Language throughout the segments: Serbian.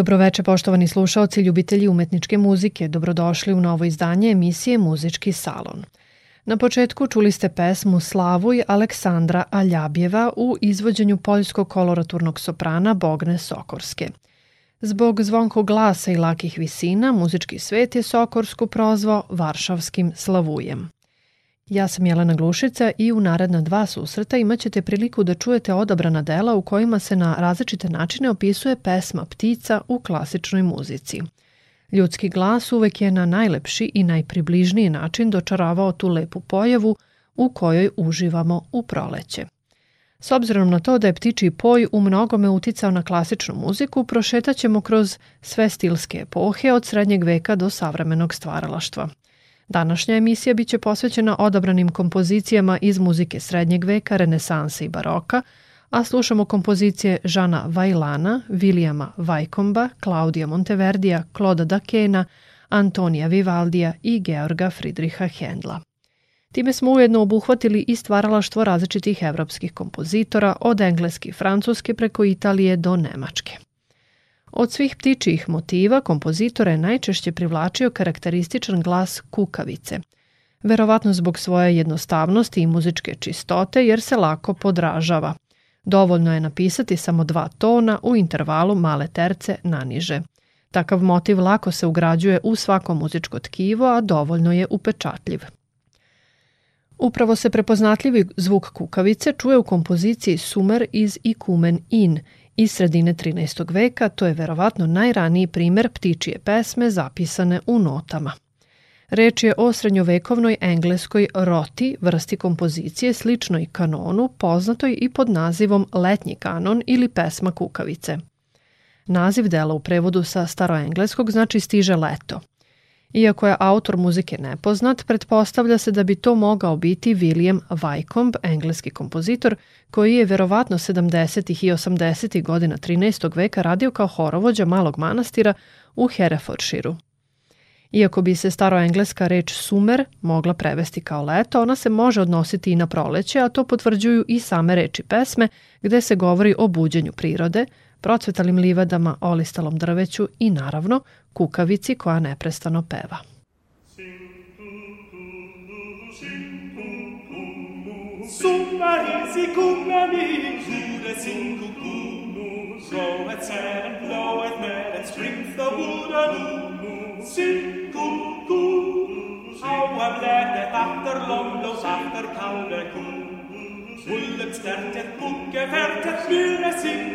Dobroveče poštovani slušaoci, ljubitelji umetničke muzike. Dobrodošli u novo izdanje emisije Muzički salon. Na početku čuli ste pesmu Slavuj Aleksandra Aljabjeva u izvođenju poljskog koloraturnog soprana Bogne Sokorske. Zbog zvonkog glasa i lakih visina, muzički svet je Sokorsku prozvao Varšavskim slavujem. Ja sam Jelena Glušica i u naredna dva susreta imaćete priliku da čujete odabrana dela u kojima se na različite načine opisuje pesma ptica u klasičnoj muzici. Ljudski glas uvek je na najlepši i najpribližniji način dočaravao tu lepu pojavu u kojoj uživamo u proleće. S obzirom na to da je ptiči poj u mnogome uticao na klasičnu muziku, prošetaćemo kroz sve stilske epohe od srednjeg veka do savremenog stvaralaštva – Današnja emisija biće posvećena odabranim kompozicijama iz muzike srednjeg veka, renesanse i baroka, a slušamo kompozicije Žana Vajlana, Vilijama Vajkomba, Klaudija Monteverdija, Kloda Dakena, Antonija Vivaldija i Georga Friedricha Hendla. Time smo ujedno obuhvatili i stvaralaštvo različitih evropskih kompozitora od engleske i francuske preko Italije do Nemačke. Od svih ptičijih motiva kompozitora je najčešće privlačio karakterističan glas kukavice, verovatno zbog svoje jednostavnosti i muzičke čistote jer se lako podražava. Dovoljno je napisati samo dva tona u intervalu male terce naniže. Takav motiv lako se ugrađuje u svako muzičko tkivo, a dovoljno je upečatljiv. Upravo se prepoznatljivi zvuk kukavice čuje u kompoziciji Sumer iz Ikumen In – Iz sredine 13. veka to je verovatno najraniji primer ptičije pesme zapisane u notama. Reč je o srednjovekovnoj engleskoj roti, vrsti kompozicije sličnoj kanonu, poznatoj i pod nazivom letnji kanon ili pesma kukavice. Naziv dela u prevodu sa staroengleskog znači stiže leto. Iako je autor muzike nepoznat, pretpostavlja se da bi to mogao biti William Wycombe, engleski kompozitor, koji je verovatno 70. i 80. godina 13. veka radio kao horovođa malog manastira u Herefordshireu. Iako bi se staroengleska reč sumer mogla prevesti kao leto, ona se može odnositi i na proleće, a to potvrđuju i same reči pesme, gde se govori o buđenju prirode, procvetalim livadama, olistalom drveću i naravno kukavici koja neprestano peva. Sommarhus i Kumlani, Jude sin kuku, Blået säden, blået med ett spring för våra Sin kuku, Aua blädet efter lomlos efter kalle ko, Ullet stärtet, bucke färtet, Myre sin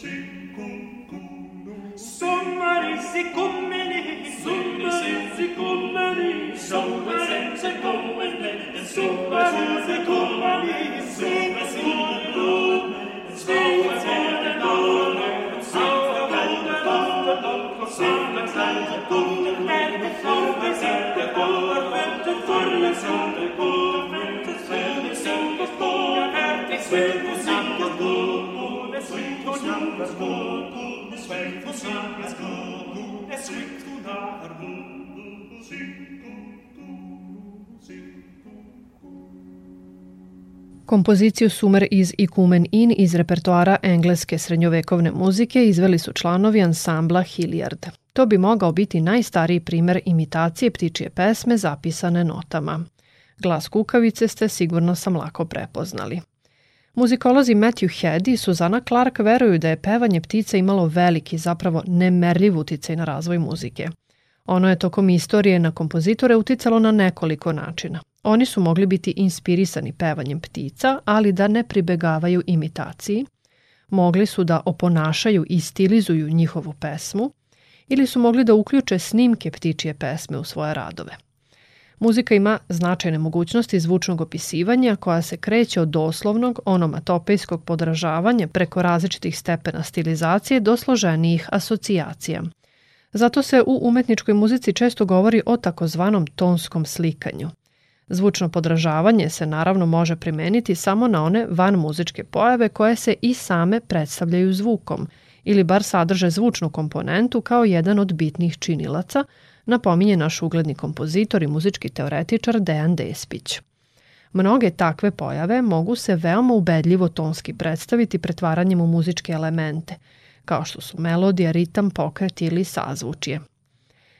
cinco Kompoziciju Sumer iz Ikumen In iz repertoara engleske srednjovekovne muzike izveli su članovi ansambla Hilliard. To bi mogao biti najstariji primer imitacije ptičije pesme zapisane notama. Glas kukavice ste sigurno sam lako prepoznali. Muzikolozi Matthew Head i Susana Clark veruju da je pevanje ptica imalo veliki, zapravo nemerljiv uticaj na razvoj muzike. Ono je tokom istorije na kompozitore uticalo na nekoliko načina. Oni su mogli biti inspirisani pevanjem ptica, ali da ne pribegavaju imitaciji. Mogli su da oponašaju i stilizuju njihovu pesmu ili su mogli da uključe snimke ptičije pesme u svoje radove. Muzika ima značajne mogućnosti zvučnog opisivanja koja se kreće od doslovnog onomatopejskog podražavanja preko različitih stepena stilizacije do složenijih asocijacija. Zato se u umetničkoj muzici često govori o takozvanom tonskom slikanju. Zvučno podražavanje se naravno može primeniti samo na one van muzičke pojave koje se i same predstavljaju zvukom ili bar sadrže zvučnu komponentu kao jedan od bitnih činilaca, napominje naš ugledni kompozitor i muzički teoretičar Dejan Despić. Mnoge takve pojave mogu se veoma ubedljivo tonski predstaviti pretvaranjem u muzičke elemente, kao što su melodija, ritam, pokret ili sazvučje.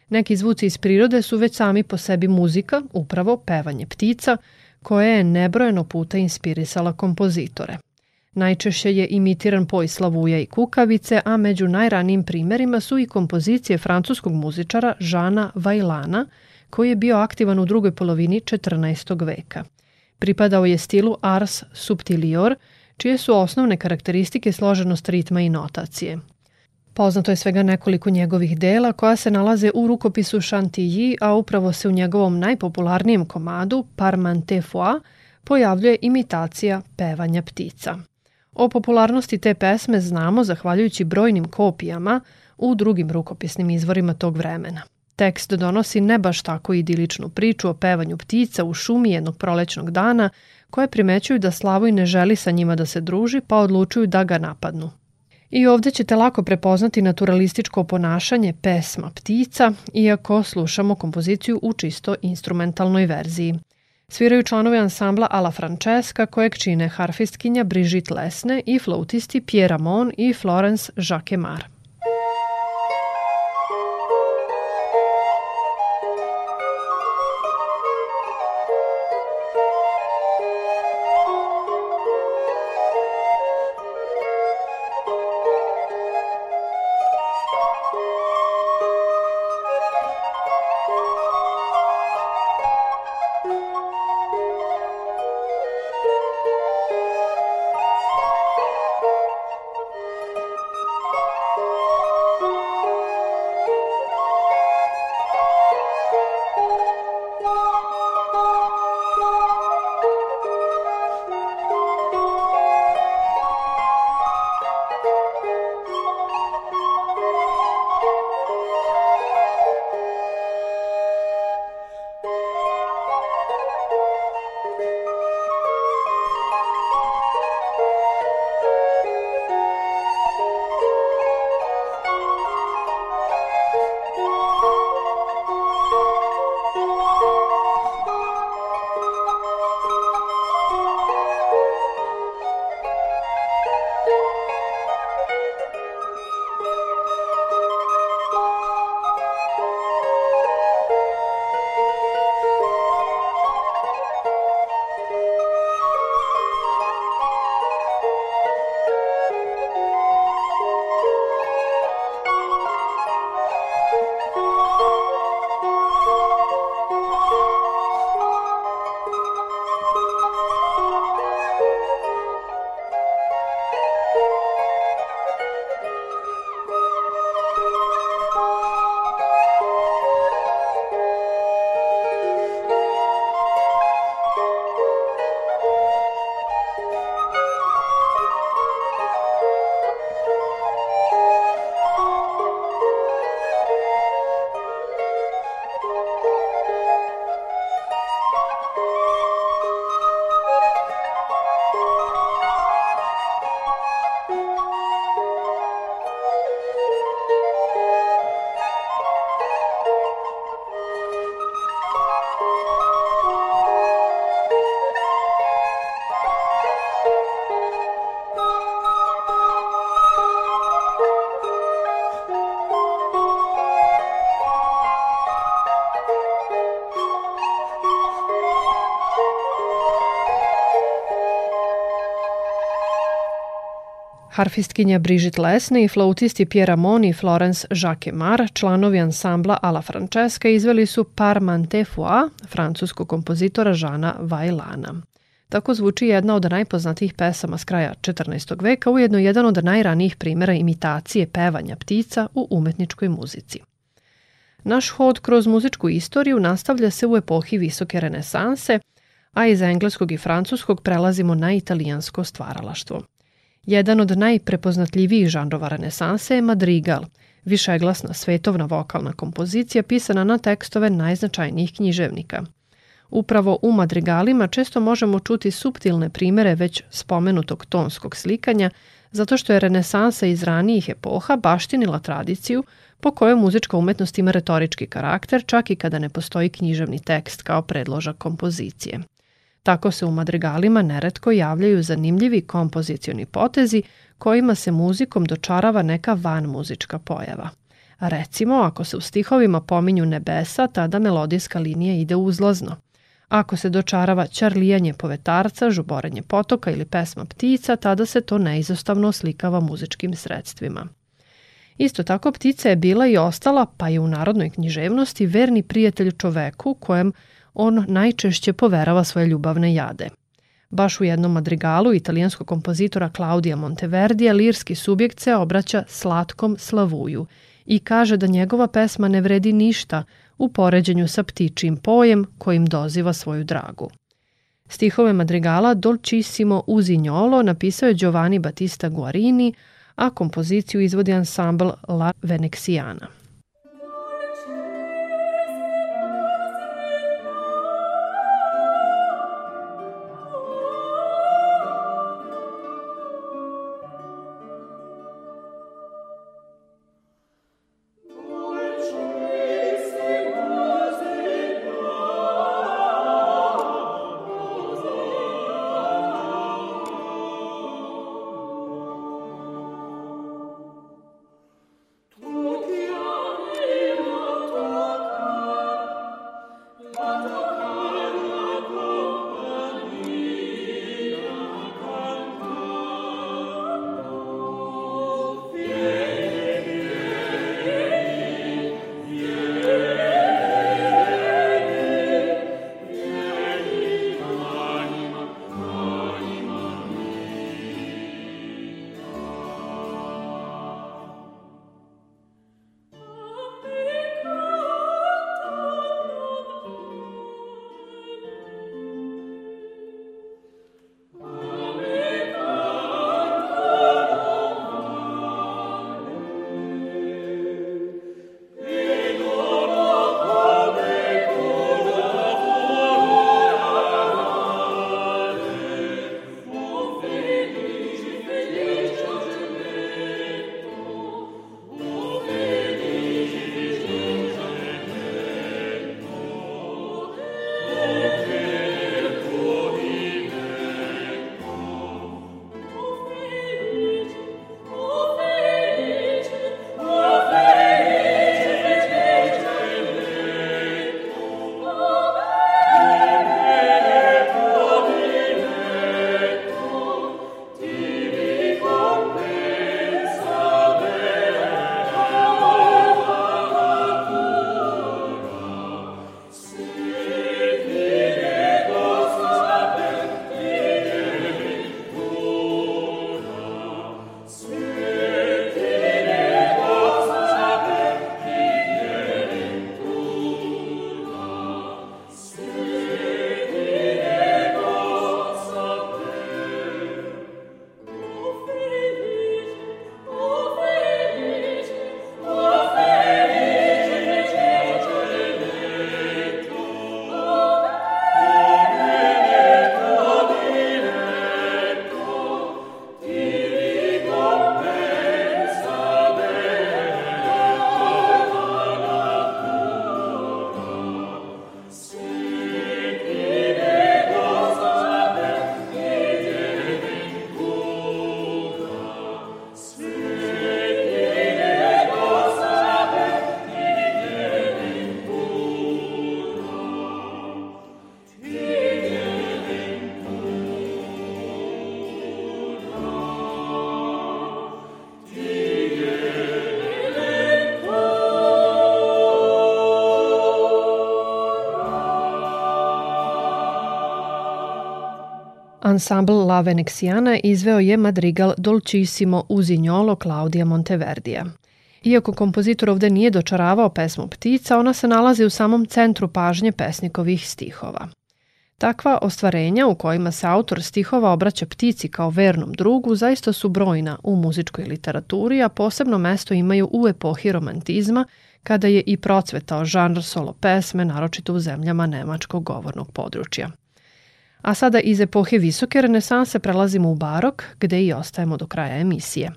Neki zvuci iz prirode su već sami po sebi muzika, upravo pevanje ptica, koje je nebrojeno puta inspirisala kompozitore – Najčešće je imitiran poj slavuja i kukavice, a među najranijim primerima su i kompozicije francuskog muzičara Žana Vajlana, koji je bio aktivan u drugoj polovini 14. veka. Pripadao je stilu ars subtilior, čije su osnovne karakteristike složenost ritma i notacije. Poznato je svega nekoliko njegovih dela koja se nalaze u rukopisu Chantilly, a upravo se u njegovom najpopularnijem komadu Parmante Foix pojavljuje imitacija pevanja ptica. O popularnosti te pesme znamo zahvaljujući brojnim kopijama u drugim rukopisnim izvorima tog vremena. Tekst donosi ne baš tako idiličnu priču o pevanju ptica u šumi jednog prolećnog dana koje primećuju da Slavoj ne želi sa njima da se druži pa odlučuju da ga napadnu. I ovde ćete lako prepoznati naturalističko ponašanje pesma ptica, iako slušamo kompoziciju u čisto instrumentalnoj verziji – Sviraju članovi ansambla Ala Francesca kojeg čine harfistkinja Brigitte Lesne i flautisti Pierre Ramon i Florence Jacquemart. Harfistkinja Brigitte Lesne i flautisti Pierre Amon i Florence Jacquemart, članovi ansambla Ala Francesca, izveli su Parmante Foi, francuskog kompozitora Žana Vailana. Tako zvuči jedna od najpoznatijih pesama s kraja 14. veka, ujedno jedan od najranijih primjera imitacije pevanja ptica u umetničkoj muzici. Naš hod kroz muzičku istoriju nastavlja se u epohi visoke renesanse, a iz engleskog i francuskog prelazimo na italijansko stvaralaštvo. Jedan od najprepoznatljivijih žanrova renesanse je madrigal, višeglasna svetovna vokalna kompozicija pisana na tekstove najznačajnijih književnika. Upravo u madrigalima često možemo čuti subtilne primere već spomenutog tonskog slikanja, zato što je renesansa iz ranijih epoha baštinila tradiciju po kojoj muzička umetnost ima retorički karakter čak i kada ne postoji književni tekst kao predložak kompozicije. Tako se u madrigalima neretko javljaju zanimljivi kompozicioni potezi kojima se muzikom dočarava neka van muzička pojava. Recimo, ako se u stihovima pominju nebesa, tada melodijska linija ide uzlazno. Ako se dočarava čarlijanje povetarca, žuborenje potoka ili pesma ptica, tada se to neizostavno oslikava muzičkim sredstvima. Isto tako ptica je bila i ostala, pa i u narodnoj književnosti, verni prijatelj čoveku kojem on najčešće poverava svoje ljubavne jade. Baš u jednom madrigalu italijanskog kompozitora Claudia Monteverdija lirski subjekt se obraća slatkom slavuju i kaže da njegova pesma ne vredi ništa u poređenju sa ptičim pojem kojim doziva svoju dragu. Stihove madrigala Dolcissimo Uzignolo napisao je Giovanni Battista Guarini, a kompoziciju izvodi ansambl La Venexiana. Ansambl La Venexiana izveo je madrigal Dolcissimo Uzignolo Claudia Monteverdija. Iako kompozitor ovde nije dočaravao pesmu Ptica, ona se nalazi u samom centru pažnje pesnikovih stihova. Takva ostvarenja u kojima se autor stihova obraća ptici kao vernom drugu zaista su brojna u muzičkoj literaturi, a posebno mesto imaju u epohi romantizma, kada je i procvetao žanr solo pesme, naročito u zemljama nemačkog govornog područja. A sada iz epohe visoke renesanse prelazimo u barok, gde i ostajemo do kraja emisije.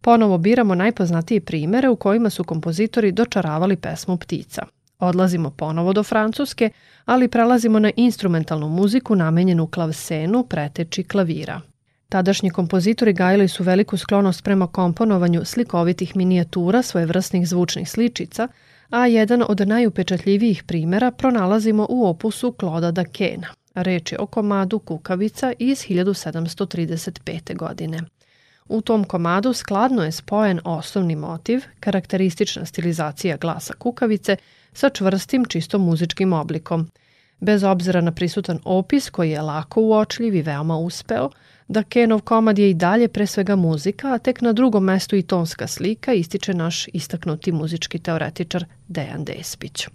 Ponovo biramo najpoznatije primere u kojima su kompozitori dočaravali pesmu ptica. Odlazimo ponovo do Francuske, ali prelazimo na instrumentalnu muziku namenjenu klavsenu, preteči klavira. Tadašnji kompozitori gajili su veliku sklonost prema komponovanju slikovitih minijatura svojevrsnih zvučnih sličica, a jedan od najupečatljivijih primera pronalazimo u opusu Kloda da Kena. Reč je o komadu Kukavica iz 1735. godine. U tom komadu skladno je spojen osnovni motiv, karakteristična stilizacija glasa kukavice sa čvrstim čisto muzičkim oblikom. Bez obzira na prisutan opis koji je lako uočljiv i veoma uspeo, da Kenov komad je i dalje pre svega muzika, a tek na drugom mestu i tonska slika ističe naš istaknuti muzički teoretičar Dejan Despić.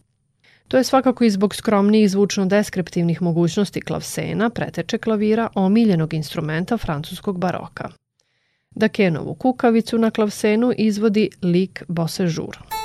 To je svakako i zbog skromnijih zvučno-deskriptivnih mogućnosti klavsena, preteče klavira, omiljenog instrumenta francuskog baroka. Dakenovu kukavicu na klavsenu izvodi lik Bosežur.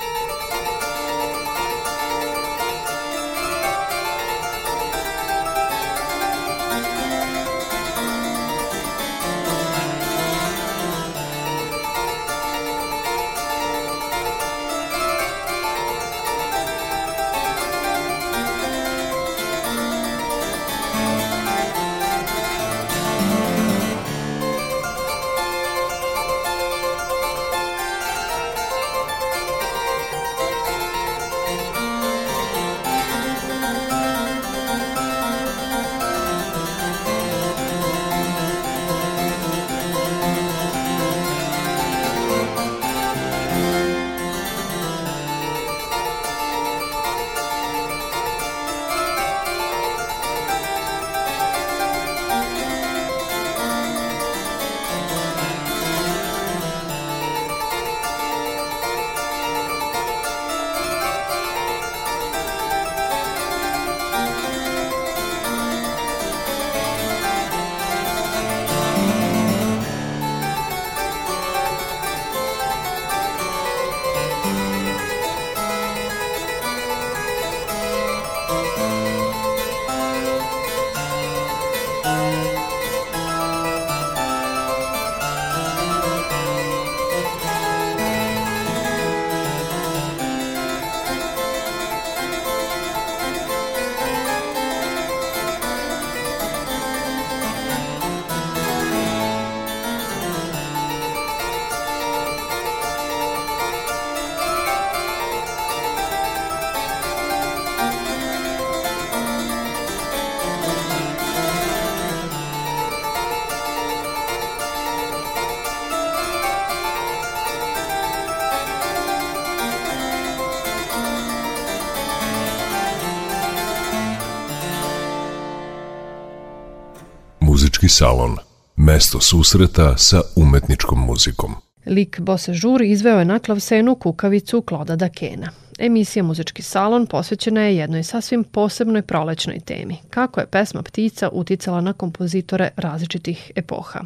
Salon. Mesto susreta sa umetničkom muzikom. Lik Bosežur izveo je na klavsenu kukavicu Kloda Dakena. Emisija Muzički salon posvećena je jednoj sasvim posebnoj prolećnoj temi, kako je pesma Ptica uticala na kompozitore različitih epoha.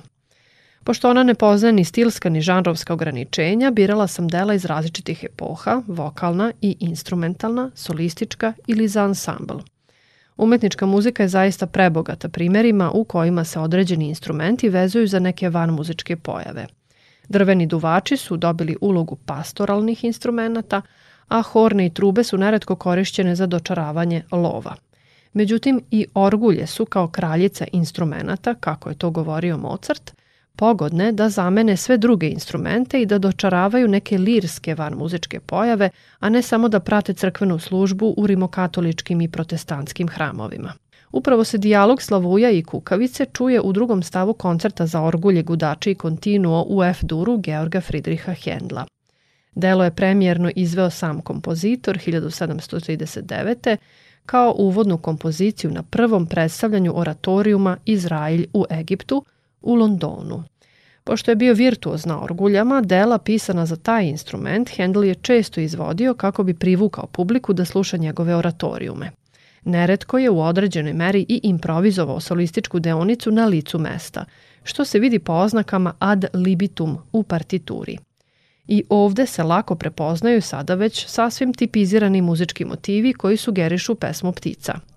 Pošto ona ne poznaje ni stilska ni žanrovska ograničenja, birala sam dela iz različitih epoha, vokalna i instrumentalna, solistička ili za ansambl – Umetnička muzika je zaista prebogata primerima u kojima se određeni instrumenti vezuju za neke vanmuzičke pojave. Drveni duvači su dobili ulogu pastoralnih instrumenta, a horne i trube su neretko korišćene za dočaravanje lova. Međutim, i orgulje su kao kraljica instrumenta, kako je to govorio Mozart, pogodne da zamene sve druge instrumente i da dočaravaju neke lirske van muzičke pojave, a ne samo da prate crkvenu službu u rimokatoličkim i protestantskim hramovima. Upravo se dijalog Slavuja i Kukavice čuje u drugom stavu koncerta za orgulje, gudači i kontinuo u F-duru Georga Friedricha Hendla. Delo je premijerno izveo sam kompozitor 1739 kao uvodnu kompoziciju na prvom predstavljanju oratorijuma Izrailj u Egiptu u Londonu. Pošto je bio virtuoz na orguljama, dela pisana za taj instrument Handel je često izvodio kako bi privukao publiku da sluša njegove oratorijume. Neretko je u određenoj meri i improvizovao solističku deonicu na licu mesta, što se vidi po oznakama ad libitum u partituri. I ovde se lako prepoznaju sada već sasvim tipizirani muzički motivi koji sugerišu pesmu ptica –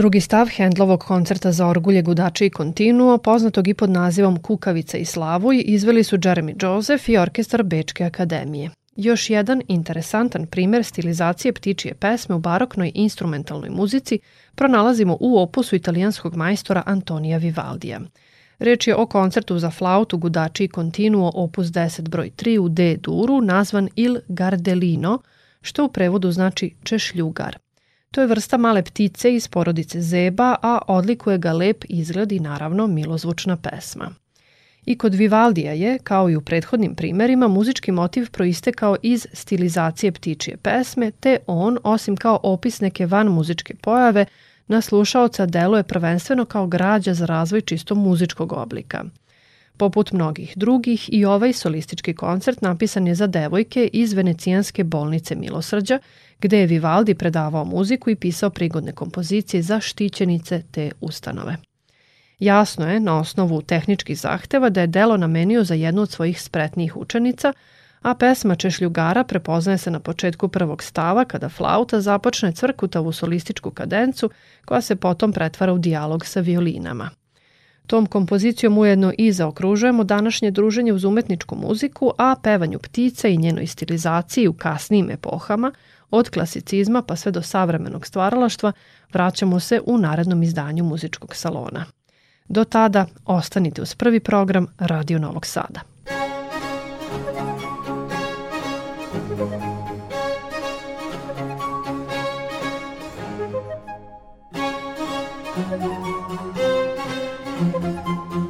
Drugi stav Hendlovog koncerta za orgulje gudače i kontinuo, poznatog i pod nazivom Kukavica i Slavuj, izveli su Jeremy Joseph i orkestar Bečke akademije. Još jedan interesantan primer stilizacije ptičije pesme u baroknoj instrumentalnoj muzici pronalazimo u opusu italijanskog majstora Antonija Vivaldija. Reč je o koncertu za flautu, gudači i kontinuo opus 10 broj 3 u D duru nazvan Il Gardelino, što u prevodu znači češljugar – To je vrsta male ptice iz porodice zeba, a odlikuje ga lep izgled i naravno milozvučna pesma. I kod Vivaldija je, kao i u prethodnim primerima, muzički motiv proistekao iz stilizacije ptičije pesme, te on, osim kao opis neke van muzičke pojave, na slušaoca deluje prvenstveno kao građa za razvoj čisto muzičkog oblika. Poput mnogih drugih, i ovaj solistički koncert napisan je za devojke iz Venecijanske bolnice Milosrđa, gde je Vivaldi predavao muziku i pisao prigodne kompozicije za štićenice te ustanove. Jasno je, na osnovu tehničkih zahteva, da je delo namenio za jednu od svojih spretnijih učenica, a pesma Češljugara prepoznaje se na početku prvog stava kada flauta započne cvrkutavu solističku kadencu koja se potom pretvara u dijalog sa violinama. Tom kompozicijom ujedno i zaokružujemo današnje druženje uz umetničku muziku, a pevanju ptica i njenoj stilizaciji u kasnijim epohama, od klasicizma pa sve do savremenog stvaralaštva, vraćamo se u narednom izdanju muzičkog salona. Do tada ostanite uz prvi program Radio Novog Sada. Música